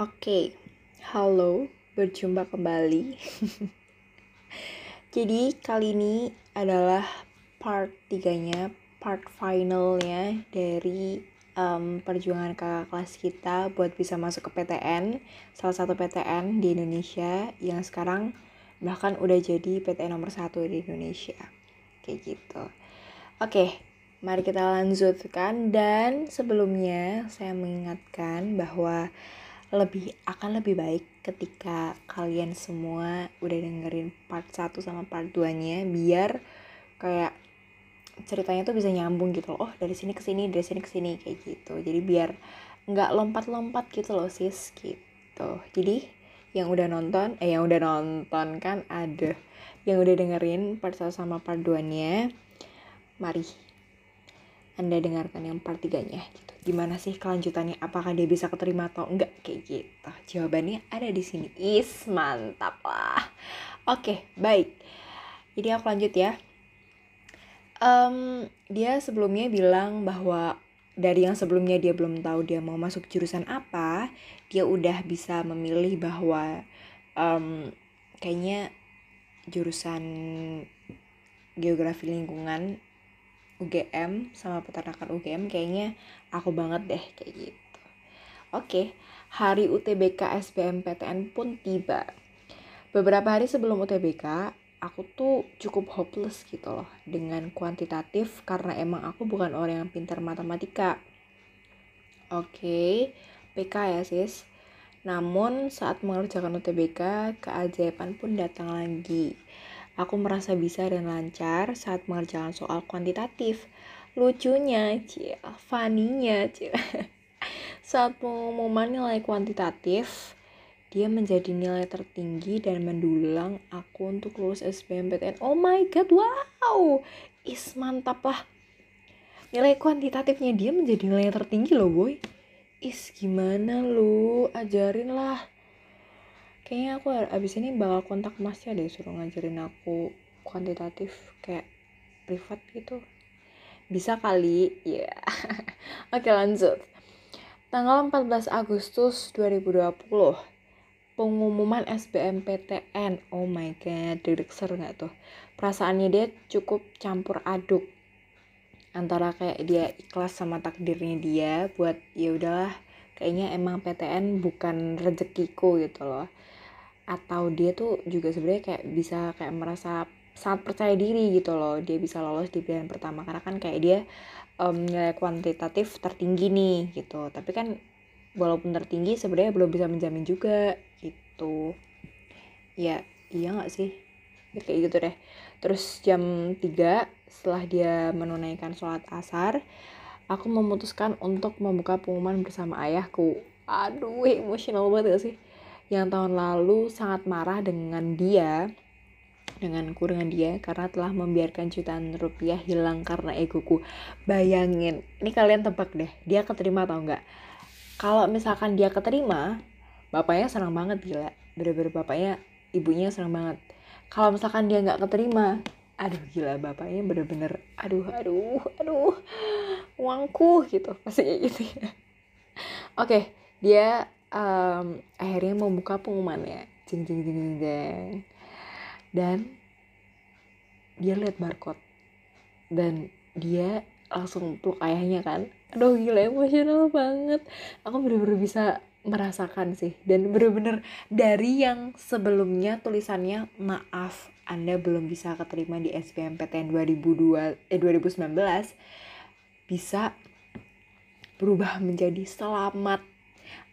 Oke, halo, berjumpa kembali. Jadi kali ini adalah part tiganya, part finalnya dari um, perjuangan kakak kelas kita buat bisa masuk ke PTN, salah satu PTN di Indonesia yang sekarang bahkan udah jadi PTN nomor satu di Indonesia. Kayak gitu. Oke, mari kita lanjutkan dan sebelumnya saya mengingatkan bahwa lebih akan lebih baik ketika kalian semua udah dengerin part 1 sama part 2 nya biar kayak ceritanya tuh bisa nyambung gitu loh. Oh dari sini ke sini, dari sini ke sini kayak gitu. Jadi biar nggak lompat-lompat gitu loh sis gitu. Jadi yang udah nonton, eh yang udah nonton kan ada yang udah dengerin part 1 sama part 2 nya mari anda dengarkan yang part 3 nya gitu. Gimana sih kelanjutannya? Apakah dia bisa keterima atau enggak? Kayak gitu. Jawabannya ada di sini. Is mantap lah. Oke baik. Jadi aku lanjut ya. Um, dia sebelumnya bilang bahwa dari yang sebelumnya dia belum tahu dia mau masuk jurusan apa dia udah bisa memilih bahwa um, kayaknya jurusan geografi lingkungan UGM sama peternakan UGM kayaknya aku banget deh kayak gitu. Oke, hari UTBK SBMPTN pun tiba. Beberapa hari sebelum UTBK, aku tuh cukup hopeless gitu loh dengan kuantitatif karena emang aku bukan orang yang pintar matematika. Oke, PK ya sis. Namun saat mengerjakan UTBK, keajaiban pun datang lagi Aku merasa bisa dan lancar saat mengerjakan soal kuantitatif. Lucunya, cie, funny-nya, cie. saat pengumuman nilai kuantitatif, dia menjadi nilai tertinggi dan mendulang aku untuk lulus SBMPTN. Oh my god, wow! Is mantap lah. Nilai kuantitatifnya dia menjadi nilai tertinggi loh boy. Is gimana lu? Ajarin lah kayaknya aku abis ini bakal kontak masnya deh suruh ngajarin aku kuantitatif kayak privat gitu. Bisa kali ya yeah. oke lanjut. Tanggal 14 Agustus 2020 pengumuman SBMPTN oh my god deg seru gak tuh? Perasaannya dia cukup campur aduk antara kayak dia ikhlas sama takdirnya dia buat ya udahlah kayaknya emang PTN bukan rezekiku gitu loh atau dia tuh juga sebenarnya kayak bisa kayak merasa sangat percaya diri gitu loh dia bisa lolos di pilihan pertama. Karena kan kayak dia um, nilai kuantitatif tertinggi nih gitu. Tapi kan walaupun tertinggi sebenarnya belum bisa menjamin juga gitu. Ya iya nggak sih? Ya, kayak gitu deh. Terus jam 3 setelah dia menunaikan sholat asar aku memutuskan untuk membuka pengumuman bersama ayahku. Aduh emosional banget gak sih yang tahun lalu sangat marah dengan dia denganku dengan dia karena telah membiarkan jutaan rupiah hilang karena egoku. Bayangin ini kalian tebak deh dia keterima atau enggak? Kalau misalkan dia keterima bapaknya senang banget gila. Bener-bener bapaknya ibunya senang banget. Kalau misalkan dia nggak keterima aduh gila bapaknya bener-bener aduh aduh aduh uangku gitu. Pasti gitu ya. Oke dia um, akhirnya membuka pengumumannya. Jeng jeng jeng jeng jeng dan dia lihat barcode. Dan dia langsung peluk ayahnya kan. Aduh gila emosional banget. Aku bener-bener bisa merasakan sih. Dan bener-bener dari yang sebelumnya tulisannya maaf anda belum bisa keterima di SBMPTN 2002 eh 2019 bisa berubah menjadi selamat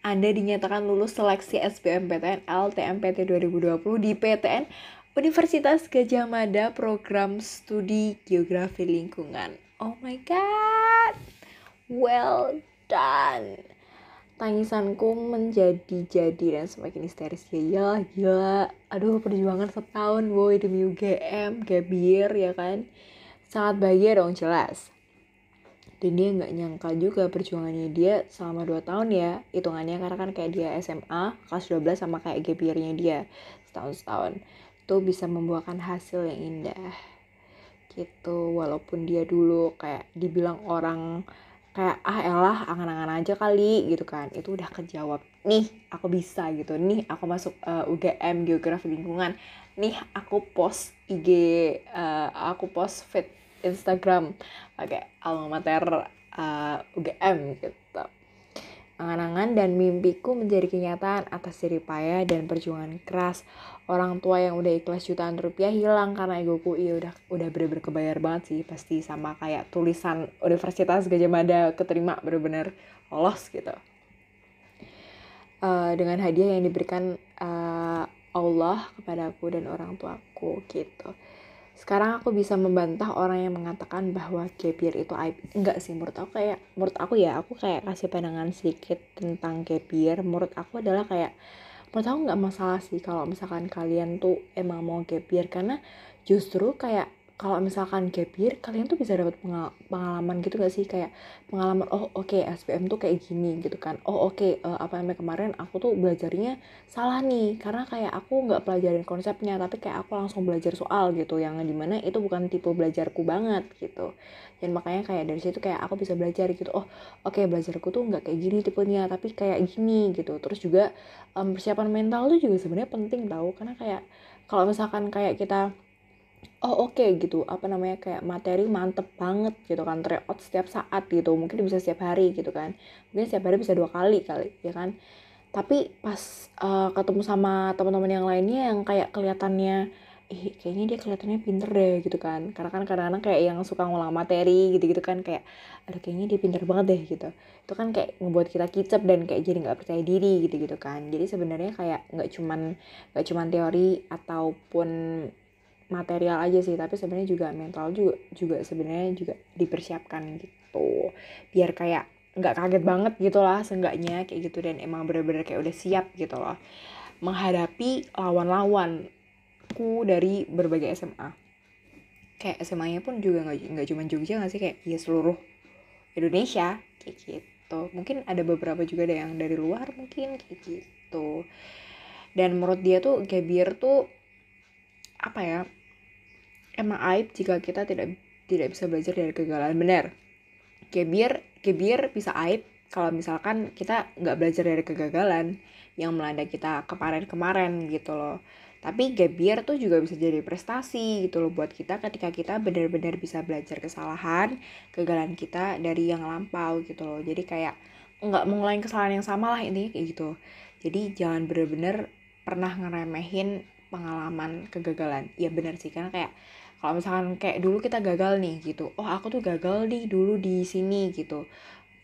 anda dinyatakan lulus seleksi SBMPTN LTMPT 2020 di PTN Universitas Gajah Mada Program Studi Geografi Lingkungan. Oh my god. Well done. Tangisanku menjadi-jadi dan semakin histeris ya ya gila. Aduh perjuangan setahun boy demi UGM, Gabir ya kan. Sangat bahagia dong jelas dan dia nggak nyangka juga perjuangannya dia selama 2 tahun ya. Hitungannya karena kan kayak dia SMA kelas 12 sama kayak gap dia setahun setahun itu bisa membuahkan hasil yang indah. Gitu walaupun dia dulu kayak dibilang orang kayak ah elah angan-angan aja kali gitu kan. Itu udah kejawab nih aku bisa gitu. Nih aku masuk uh, eh, UGM geografi lingkungan. Nih aku post IG uh, aku post feed Instagram pakai alma mater uh, UGM gitu Angan-angan dan mimpiku menjadi kenyataan atas jerih payah dan perjuangan keras. Orang tua yang udah ikhlas jutaan rupiah hilang karena egoku iya udah udah bener-bener kebayar banget sih pasti sama kayak tulisan Universitas Gajah Mada keterima bener-bener lolos gitu. Uh, dengan hadiah yang diberikan uh, Allah kepadaku dan orang tuaku gitu sekarang aku bisa membantah orang yang mengatakan bahwa year itu aib. Enggak sih menurut aku kayak menurut aku ya aku kayak kasih pandangan sedikit tentang year menurut aku adalah kayak menurut aku nggak masalah sih kalau misalkan kalian tuh emang mau year karena justru kayak kalau misalkan gap year kalian tuh bisa dapat pengalaman gitu gak sih? Kayak pengalaman oh oke okay, SPM tuh kayak gini gitu kan. Oh oke okay, uh, eh, apa namanya kemarin aku tuh belajarnya salah nih karena kayak aku nggak pelajarin konsepnya tapi kayak aku langsung belajar soal gitu. Yang di mana itu bukan tipe belajarku banget gitu. Dan makanya kayak dari situ kayak aku bisa belajar gitu oh oke okay, belajarku tuh nggak kayak gini tipenya tapi kayak gini gitu. Terus juga um, persiapan mental tuh juga sebenarnya penting tau karena kayak kalau misalkan kayak kita oh oke okay, gitu. Apa namanya kayak materi mantep banget gitu kan. Tryout setiap saat gitu. Mungkin bisa setiap hari gitu kan. Mungkin setiap hari bisa dua kali kali ya kan. Tapi pas uh, ketemu sama teman-teman yang lainnya yang kayak kelihatannya ih kayaknya dia kelihatannya pinter deh gitu kan. Karena kan kadang-kadang kayak yang suka ngulang materi gitu-gitu kan kayak ada kayaknya dia pinter banget deh gitu. Itu kan kayak ngebuat kita kicep dan kayak jadi nggak percaya diri gitu-gitu kan. Jadi sebenarnya kayak nggak cuman nggak cuman teori ataupun material aja sih tapi sebenarnya juga mental juga juga sebenarnya juga dipersiapkan gitu. Biar kayak nggak kaget banget gitu lah seenggaknya kayak gitu dan emang bener-bener kayak udah siap gitu loh menghadapi lawan-lawanku dari berbagai SMA kayak SMA-nya pun juga nggak nggak cuma Jogja nggak sih kayak ya seluruh Indonesia kayak gitu. Mungkin ada beberapa juga ada yang dari luar mungkin kayak gitu. Dan menurut dia tuh Gabier tuh apa ya emang aib jika kita tidak tidak bisa belajar dari kegagalan. Benar kebir kebir bisa aib kalau misalkan kita nggak belajar dari kegagalan yang melanda kita kemarin-kemarin gitu loh. Tapi gap tuh juga bisa jadi prestasi gitu loh buat kita ketika kita benar-benar bisa belajar kesalahan kegagalan kita dari yang lampau gitu loh. Jadi kayak nggak mengulangi kesalahan yang sama lah ini kayak gitu. Jadi jangan benar-benar pernah ngeremehin pengalaman kegagalan. Ya benar sih karena kayak kalau misalkan kayak dulu kita gagal nih gitu. Oh aku tuh gagal nih dulu di sini gitu.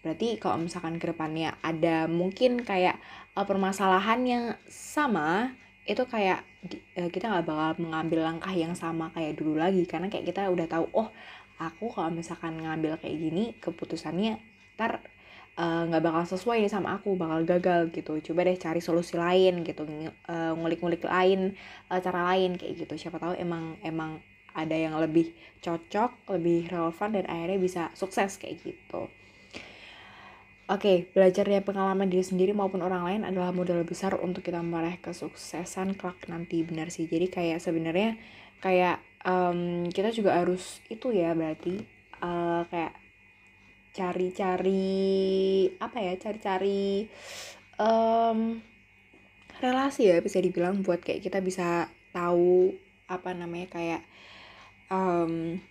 Berarti kalau misalkan ke depannya ada mungkin kayak uh, permasalahan yang sama itu kayak uh, kita nggak bakal mengambil langkah yang sama kayak dulu lagi. Karena kayak kita udah tahu oh aku kalau misalkan ngambil kayak gini keputusannya ntar nggak uh, bakal sesuai nih sama aku bakal gagal gitu coba deh cari solusi lain gitu ngulik-ngulik lain uh, cara lain kayak gitu siapa tahu emang emang ada yang lebih cocok, lebih relevan dan akhirnya bisa sukses kayak gitu. Oke, okay, belajar dari pengalaman diri sendiri maupun orang lain adalah modal besar untuk kita meraih kesuksesan kelak nanti benar sih. Jadi kayak sebenarnya kayak um, kita juga harus itu ya berarti uh, kayak cari-cari apa ya cari-cari um, relasi ya bisa dibilang buat kayak kita bisa tahu apa namanya kayak um,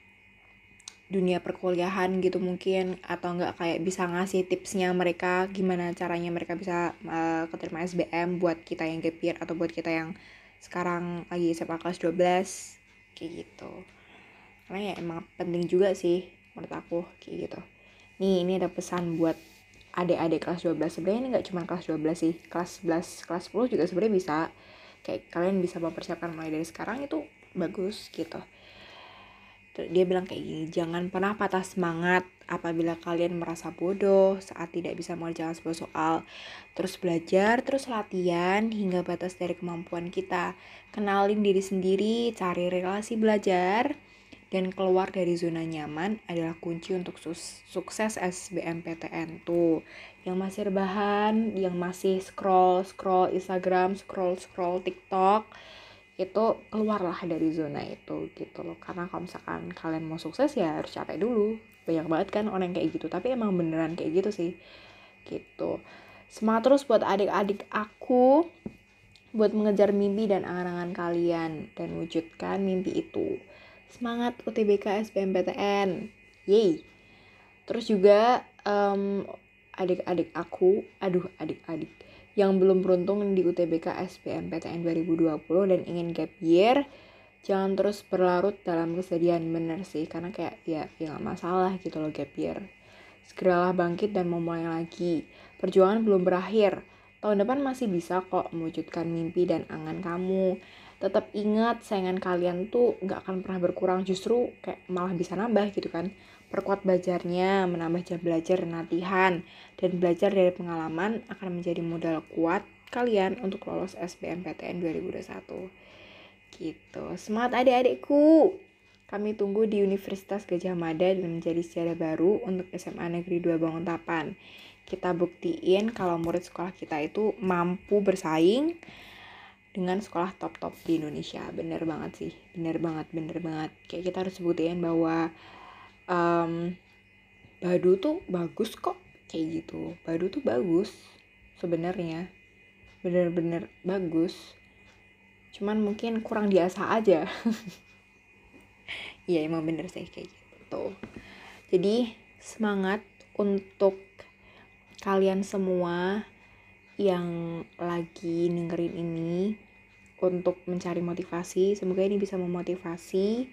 dunia perkuliahan gitu mungkin atau enggak kayak bisa ngasih tipsnya mereka gimana caranya mereka bisa uh, keterima SBM buat kita yang gap atau buat kita yang sekarang lagi SMA kelas 12 kayak gitu. Karena ya emang penting juga sih menurut aku kayak gitu nih ini ada pesan buat adik-adik kelas 12 sebenarnya ini nggak cuma kelas 12 sih. Kelas 11 kelas 10 juga sebenarnya bisa. Kayak kalian bisa mempersiapkan mulai dari sekarang itu bagus gitu. Dia bilang kayak gini, jangan pernah patah semangat apabila kalian merasa bodoh saat tidak bisa mengerjakan sebuah soal. Terus belajar, terus latihan hingga batas dari kemampuan kita. Kenalin diri sendiri, cari relasi belajar, dan keluar dari zona nyaman adalah kunci untuk sukses SBMPTN tuh. Yang masih rebahan, yang masih scroll scroll Instagram, scroll scroll TikTok, itu keluarlah dari zona itu gitu loh. Karena kalau misalkan kalian mau sukses ya harus capek dulu. Banyak banget kan orang yang kayak gitu. Tapi emang beneran kayak gitu sih. Gitu. Semangat terus buat adik-adik aku buat mengejar mimpi dan angan-angan kalian. Dan wujudkan mimpi itu. Semangat UTBK SBMPTN. Yeay. Terus juga um, adik-adik aku, aduh adik-adik yang belum beruntung di UTBK SBMPTN 2020 dan ingin gap year, jangan terus berlarut dalam kesedihan bener sih karena kayak ya ya masalah gitu loh gap year. Segeralah bangkit dan memulai lagi. Perjuangan belum berakhir Tahun depan masih bisa kok mewujudkan mimpi dan angan kamu. Tetap ingat saingan kalian tuh gak akan pernah berkurang, justru kayak malah bisa nambah gitu kan. Perkuat belajarnya, menambah jam belajar dan latihan, dan belajar dari pengalaman akan menjadi modal kuat kalian untuk lolos SBMPTN 2021. Gitu. Semangat adik-adikku! Kami tunggu di Universitas Gajah Mada dan menjadi sejarah baru untuk SMA Negeri 2 Banguntapan kita buktiin kalau murid sekolah kita itu mampu bersaing dengan sekolah top-top di Indonesia. Bener banget sih. Bener banget bener banget. Kayak kita harus buktiin bahwa um, Badu tuh bagus kok. Kayak gitu. Badu tuh bagus sebenarnya. Bener-bener bagus. Cuman mungkin kurang diasah aja. Iya emang bener sih kayak gitu. Jadi semangat untuk kalian semua yang lagi dengerin ini untuk mencari motivasi. Semoga ini bisa memotivasi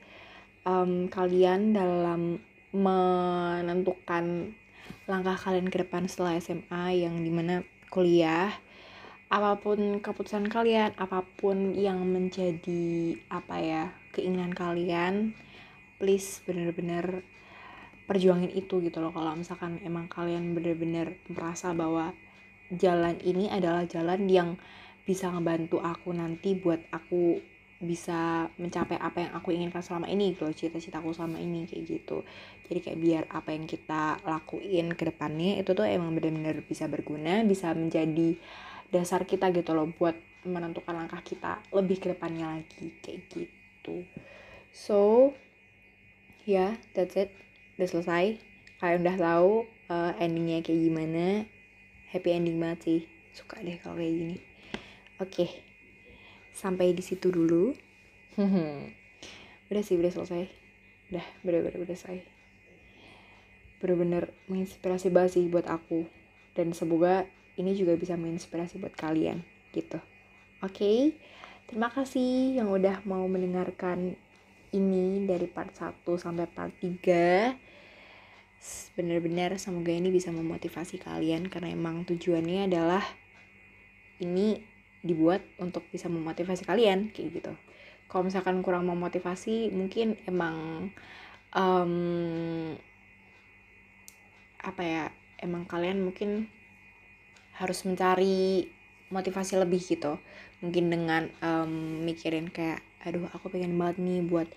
um, kalian dalam menentukan langkah kalian ke depan setelah SMA yang di mana kuliah apa pun keputusan kalian apa pun yang menjadi apa ya keinginan kalian please bener-bener perjuangin itu gitu loh kalau misalkan emang kalian bener-bener merasa bahwa jalan ini adalah jalan yang bisa ngebantu aku nanti buat aku bisa mencapai apa yang aku inginkan selama ini gitu cita-citaku selama ini kayak gitu. Jadi kayak biar apa yang kita lakuin ke depannya itu tuh emang bener-bener bisa berguna bisa menjadi dasar kita gitu loh buat menentukan langkah kita lebih ke depannya lagi kayak gitu. So yeah that's it. Udah selesai. Kalian udah tahu uh, endingnya kayak gimana happy ending banget sih. Suka deh kalau kayak gini. Oke okay. sampai di situ dulu. Udah sih udah selesai. Udah bener-bener udah selesai. Bener-bener menginspirasi banget sih buat aku. Dan semoga ini juga bisa menginspirasi buat kalian gitu. Oke okay? terima kasih yang udah mau mendengarkan ini dari part 1 sampai part 3 benar-benar semoga ini bisa memotivasi kalian karena emang tujuannya adalah ini dibuat untuk bisa memotivasi kalian kayak gitu. Kalau misalkan kurang memotivasi mungkin emang um, apa ya emang kalian mungkin harus mencari motivasi lebih gitu. Mungkin dengan um, mikirin kayak aduh aku pengen banget nih buat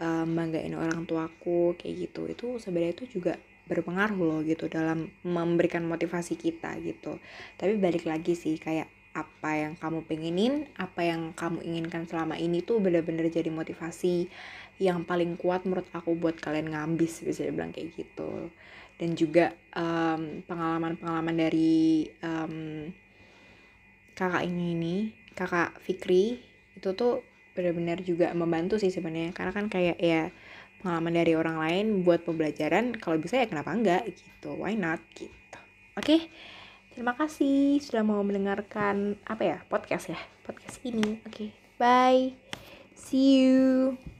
um, banggain orang tuaku kayak gitu. Itu sebenarnya itu juga berpengaruh loh gitu dalam memberikan motivasi kita gitu. Tapi balik lagi sih kayak apa yang kamu pengenin apa yang kamu inginkan selama ini tuh bener-bener jadi motivasi yang paling kuat menurut aku buat kalian ngambis bisa dibilang kayak gitu. Dan juga pengalaman-pengalaman dari um, kakak ini nih kakak Fikri itu tuh benar-benar juga membantu sih sebenarnya. Karena kan kayak ya pengalaman dari orang lain buat pembelajaran kalau bisa ya kenapa enggak? Gitu why not? Gitu. Oke okay? terima kasih sudah mau mendengarkan apa ya podcast ya? Podcast ini. Oke okay, bye. See you